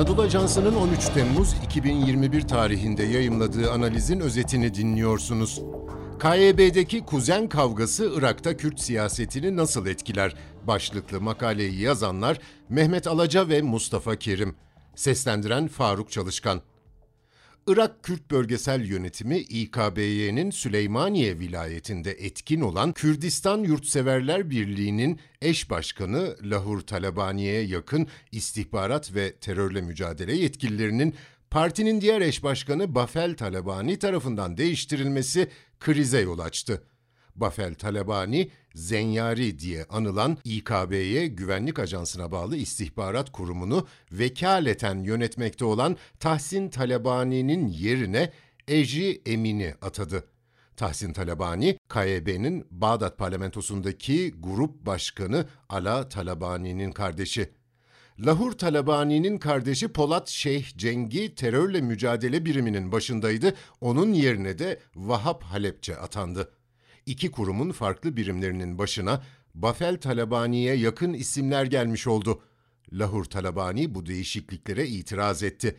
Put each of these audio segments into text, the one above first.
Anadolu Ajansı'nın 13 Temmuz 2021 tarihinde yayımladığı analizin özetini dinliyorsunuz. KYB'deki kuzen kavgası Irak'ta Kürt siyasetini nasıl etkiler? Başlıklı makaleyi yazanlar Mehmet Alaca ve Mustafa Kerim. Seslendiren Faruk Çalışkan. Irak Kürt Bölgesel Yönetimi İKBY'nin Süleymaniye vilayetinde etkin olan Kürdistan Yurtseverler Birliği'nin eş başkanı Lahur Talabani'ye yakın istihbarat ve terörle mücadele yetkililerinin partinin diğer eş başkanı Bafel Talabani tarafından değiştirilmesi krize yol açtı. Bafel Talabani, Zenyari diye anılan İKB'ye güvenlik ajansına bağlı istihbarat kurumunu vekaleten yönetmekte olan Tahsin Talabani'nin yerine Eji Emin'i atadı. Tahsin Talabani, KYB'nin Bağdat parlamentosundaki grup başkanı Ala Talabani'nin kardeşi. Lahur Talabani'nin kardeşi Polat Şeyh Cengi terörle mücadele biriminin başındaydı. Onun yerine de Vahap Halepçe atandı iki kurumun farklı birimlerinin başına Bafel Talabani'ye yakın isimler gelmiş oldu. Lahur Talabani bu değişikliklere itiraz etti.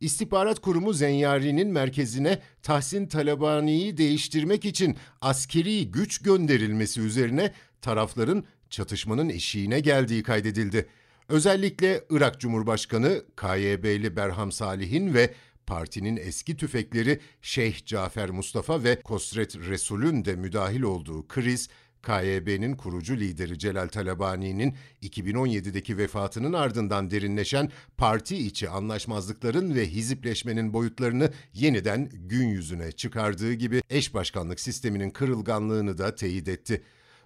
İstihbarat Kurumu Zenyari'nin merkezine Tahsin Talabani'yi değiştirmek için askeri güç gönderilmesi üzerine tarafların çatışmanın eşiğine geldiği kaydedildi. Özellikle Irak Cumhurbaşkanı KYB'li Berham Salih'in ve partinin eski tüfekleri Şeyh Cafer Mustafa ve Kosret Resul'ün de müdahil olduğu kriz, KYB'nin kurucu lideri Celal Talabani'nin 2017'deki vefatının ardından derinleşen parti içi anlaşmazlıkların ve hizipleşmenin boyutlarını yeniden gün yüzüne çıkardığı gibi eş başkanlık sisteminin kırılganlığını da teyit etti.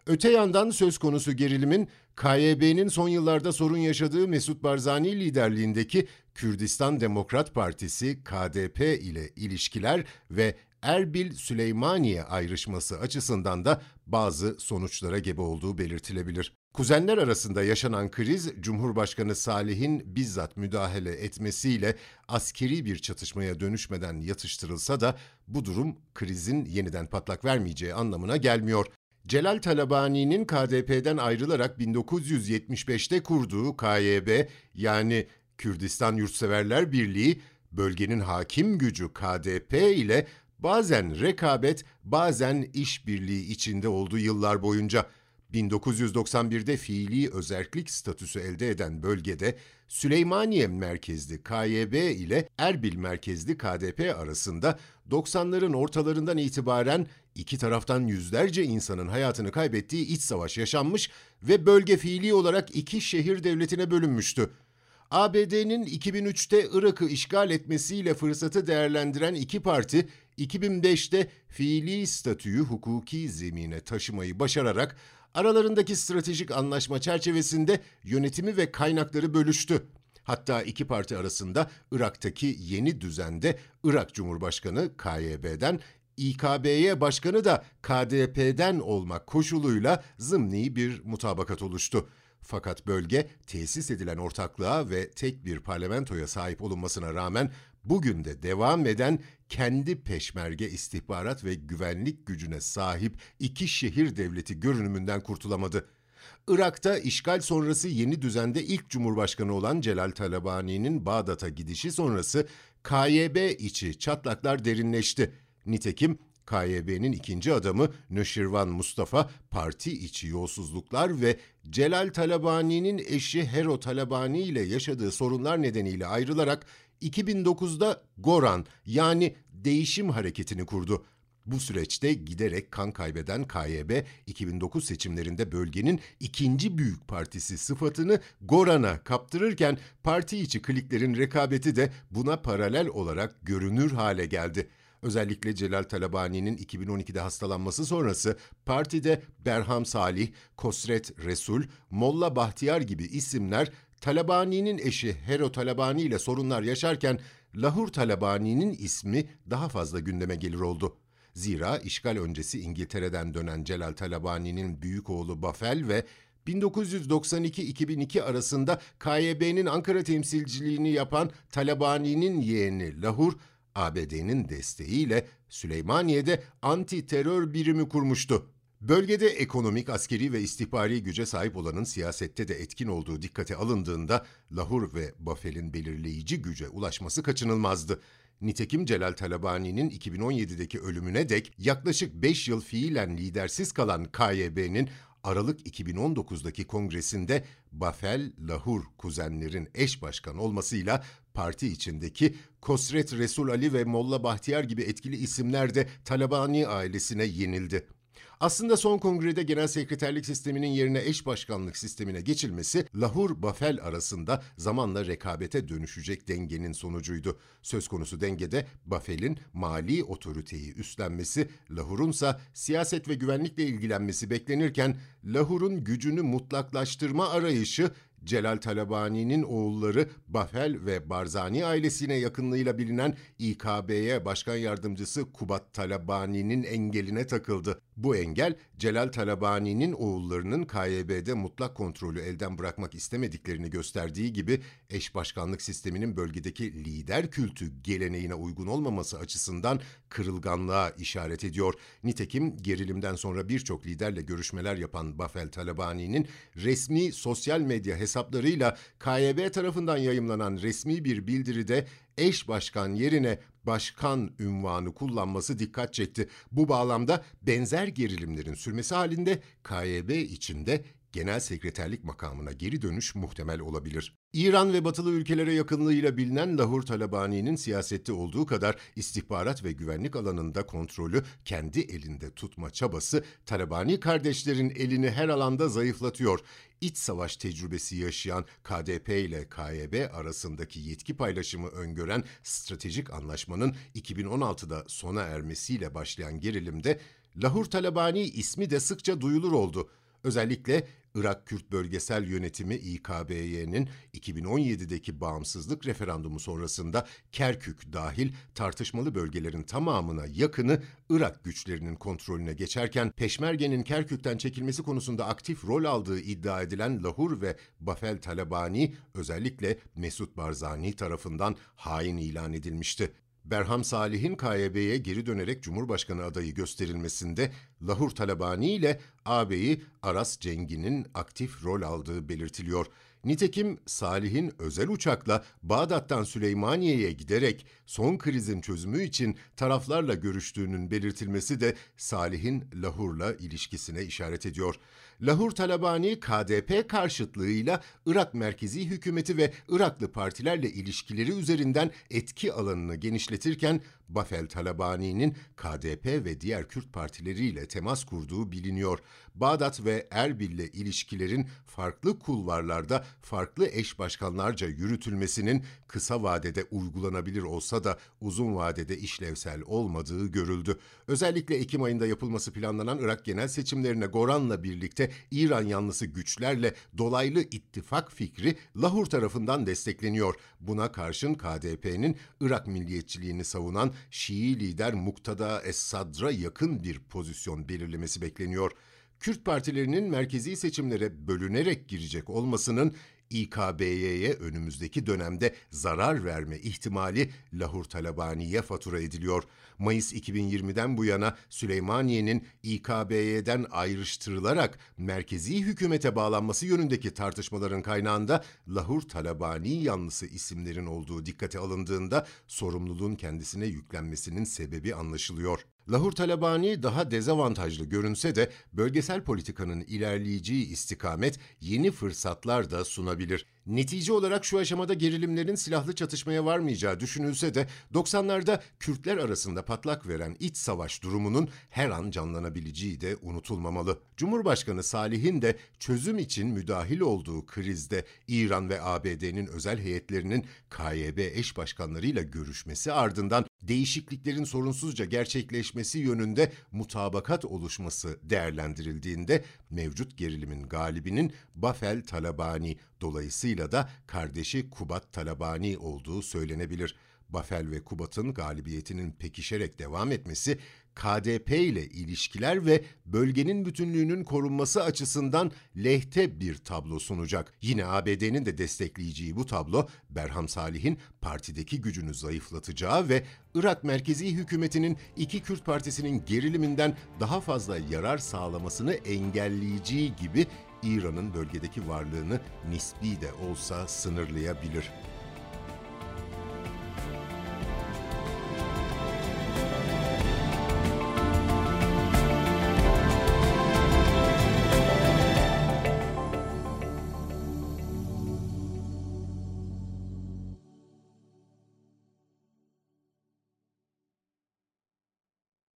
Öte yandan söz konusu gerilimin KYB'nin son yıllarda sorun yaşadığı Mesut Barzani liderliğindeki Kürdistan Demokrat Partisi KDP ile ilişkiler ve Erbil Süleymaniye ayrışması açısından da bazı sonuçlara gebe olduğu belirtilebilir. Kuzenler arasında yaşanan kriz, Cumhurbaşkanı Salih'in bizzat müdahale etmesiyle askeri bir çatışmaya dönüşmeden yatıştırılsa da bu durum krizin yeniden patlak vermeyeceği anlamına gelmiyor. Celal Talabani'nin KDP'den ayrılarak 1975'te kurduğu KYB yani Kürdistan Yurtseverler Birliği bölgenin hakim gücü KDP ile bazen rekabet, bazen işbirliği içinde olduğu yıllar boyunca 1991'de fiili özerklik statüsü elde eden bölgede Süleymaniye merkezli KYB ile Erbil merkezli KDP arasında 90'ların ortalarından itibaren iki taraftan yüzlerce insanın hayatını kaybettiği iç savaş yaşanmış ve bölge fiili olarak iki şehir devletine bölünmüştü. ABD'nin 2003'te Irak'ı işgal etmesiyle fırsatı değerlendiren iki parti 2005'te fiili statüyü hukuki zemine taşımayı başararak aralarındaki stratejik anlaşma çerçevesinde yönetimi ve kaynakları bölüştü. Hatta iki parti arasında Irak'taki yeni düzende Irak Cumhurbaşkanı KYB'den İKB'ye başkanı da KDP'den olmak koşuluyla zımni bir mutabakat oluştu. Fakat bölge tesis edilen ortaklığa ve tek bir parlamentoya sahip olunmasına rağmen bugün de devam eden kendi peşmerge istihbarat ve güvenlik gücüne sahip iki şehir devleti görünümünden kurtulamadı. Irak'ta işgal sonrası yeni düzende ilk cumhurbaşkanı olan Celal Talabani'nin Bağdat'a gidişi sonrası KYB içi çatlaklar derinleşti. Nitekim KYB'nin ikinci adamı Nöşirvan Mustafa parti içi yolsuzluklar ve Celal Talabani'nin eşi Hero Talabani ile yaşadığı sorunlar nedeniyle ayrılarak 2009'da Goran yani Değişim Hareketi'ni kurdu. Bu süreçte giderek kan kaybeden KYB 2009 seçimlerinde bölgenin ikinci büyük partisi sıfatını Goran'a kaptırırken parti içi kliklerin rekabeti de buna paralel olarak görünür hale geldi. Özellikle Celal Talabani'nin 2012'de hastalanması sonrası partide Berham Salih, Kosret Resul, Molla Bahtiyar gibi isimler Talabani'nin eşi Hero Talabani ile sorunlar yaşarken Lahur Talabani'nin ismi daha fazla gündeme gelir oldu. Zira işgal öncesi İngiltere'den dönen Celal Talabani'nin büyük oğlu Bafel ve 1992-2002 arasında KYB'nin Ankara temsilciliğini yapan Talabani'nin yeğeni Lahur, ABD'nin desteğiyle Süleymaniye'de anti terör birimi kurmuştu. Bölgede ekonomik, askeri ve istihbari güce sahip olanın siyasette de etkin olduğu dikkate alındığında Lahur ve Bafel'in belirleyici güce ulaşması kaçınılmazdı. Nitekim Celal Talabani'nin 2017'deki ölümüne dek yaklaşık 5 yıl fiilen lidersiz kalan KYB'nin Aralık 2019'daki kongresinde Bafel Lahur kuzenlerin eş başkan olmasıyla parti içindeki Kosret Resul Ali ve Molla Bahtiyar gibi etkili isimler de Talabani ailesine yenildi. Aslında son kongrede genel sekreterlik sisteminin yerine eş başkanlık sistemine geçilmesi Lahur-Bafel arasında zamanla rekabete dönüşecek dengenin sonucuydu. Söz konusu dengede Bafel'in mali otoriteyi üstlenmesi, Lahur'un ise siyaset ve güvenlikle ilgilenmesi beklenirken Lahur'un gücünü mutlaklaştırma arayışı Celal Talabani'nin oğulları Bafel ve Barzani ailesine yakınlığıyla bilinen İKB'ye başkan yardımcısı Kubat Talabani'nin engeline takıldı. Bu engel Celal Talabani'nin oğullarının KYB'de mutlak kontrolü elden bırakmak istemediklerini gösterdiği gibi eş başkanlık sisteminin bölgedeki lider kültü geleneğine uygun olmaması açısından kırılganlığa işaret ediyor. Nitekim gerilimden sonra birçok liderle görüşmeler yapan Bafel Talabani'nin resmi sosyal medya hesaplarıyla KYB tarafından yayımlanan resmi bir bildiride eş başkan yerine başkan ünvanı kullanması dikkat çekti. Bu bağlamda benzer gerilimlerin sürmesi halinde KYB içinde genel sekreterlik makamına geri dönüş muhtemel olabilir. İran ve batılı ülkelere yakınlığıyla bilinen Lahur Talabani'nin siyasette olduğu kadar istihbarat ve güvenlik alanında kontrolü kendi elinde tutma çabası Talabani kardeşlerin elini her alanda zayıflatıyor. İç savaş tecrübesi yaşayan KDP ile KYB arasındaki yetki paylaşımı öngören stratejik anlaşmanın 2016'da sona ermesiyle başlayan gerilimde Lahur Talabani ismi de sıkça duyulur oldu. Özellikle Irak Kürt Bölgesel Yönetimi İKBY'nin 2017'deki bağımsızlık referandumu sonrasında Kerkük dahil tartışmalı bölgelerin tamamına yakını Irak güçlerinin kontrolüne geçerken Peşmerge'nin Kerkük'ten çekilmesi konusunda aktif rol aldığı iddia edilen Lahur ve Bafel Talabani özellikle Mesut Barzani tarafından hain ilan edilmişti. Berham Salih'in KYB'ye geri dönerek Cumhurbaşkanı adayı gösterilmesinde Lahur Talabani ile ağabeyi Aras Cengi'nin aktif rol aldığı belirtiliyor. Nitekim Salih'in özel uçakla Bağdat'tan Süleymaniye'ye giderek son krizin çözümü için taraflarla görüştüğünün belirtilmesi de Salih'in Lahur'la ilişkisine işaret ediyor. Lahur Talabani KDP karşıtlığıyla Irak merkezi hükümeti ve Iraklı partilerle ilişkileri üzerinden etki alanını genişletirken Bafel Talabani'nin KDP ve diğer Kürt partileriyle temas kurduğu biliniyor. Bağdat ve Erbil'le ilişkilerin farklı kulvarlarda farklı eş başkanlarca yürütülmesinin kısa vadede uygulanabilir olsa da uzun vadede işlevsel olmadığı görüldü. Özellikle Ekim ayında yapılması planlanan Irak genel seçimlerine Goran'la birlikte İran yanlısı güçlerle dolaylı ittifak fikri Lahur tarafından destekleniyor. Buna karşın KDP'nin Irak milliyetçiliğini savunan Şii lider Muktada Es-Sadr'a yakın bir pozisyon belirlemesi bekleniyor. Kürt partilerinin merkezi seçimlere bölünerek girecek olmasının İKBY'ye önümüzdeki dönemde zarar verme ihtimali Lahur Talabani'ye fatura ediliyor. Mayıs 2020'den bu yana Süleymaniye'nin İKBY'den ayrıştırılarak merkezi hükümete bağlanması yönündeki tartışmaların kaynağında Lahur Talabani yanlısı isimlerin olduğu dikkate alındığında sorumluluğun kendisine yüklenmesinin sebebi anlaşılıyor. Lahur Talabani daha dezavantajlı görünse de bölgesel politikanın ilerleyeceği istikamet yeni fırsatlar da sunabilir. Netice olarak şu aşamada gerilimlerin silahlı çatışmaya varmayacağı düşünülse de 90'larda Kürtler arasında patlak veren iç savaş durumunun her an canlanabileceği de unutulmamalı. Cumhurbaşkanı Salih'in de çözüm için müdahil olduğu krizde İran ve ABD'nin özel heyetlerinin KYB eş başkanlarıyla görüşmesi ardından değişikliklerin sorunsuzca gerçekleşmesi yönünde mutabakat oluşması değerlendirildiğinde mevcut gerilimin galibinin Bafel Talabani dolayısıyla da kardeşi Kubat Talabani olduğu söylenebilir. Bafel ve Kubat'ın galibiyetinin pekişerek devam etmesi KDP ile ilişkiler ve bölgenin bütünlüğünün korunması açısından lehte bir tablo sunacak. Yine ABD'nin de destekleyeceği bu tablo, Berham Salih'in partideki gücünü zayıflatacağı ve Irak merkezi hükümetinin iki Kürt partisinin geriliminden daha fazla yarar sağlamasını engelleyeceği gibi İran'ın bölgedeki varlığını nispi de olsa sınırlayabilir.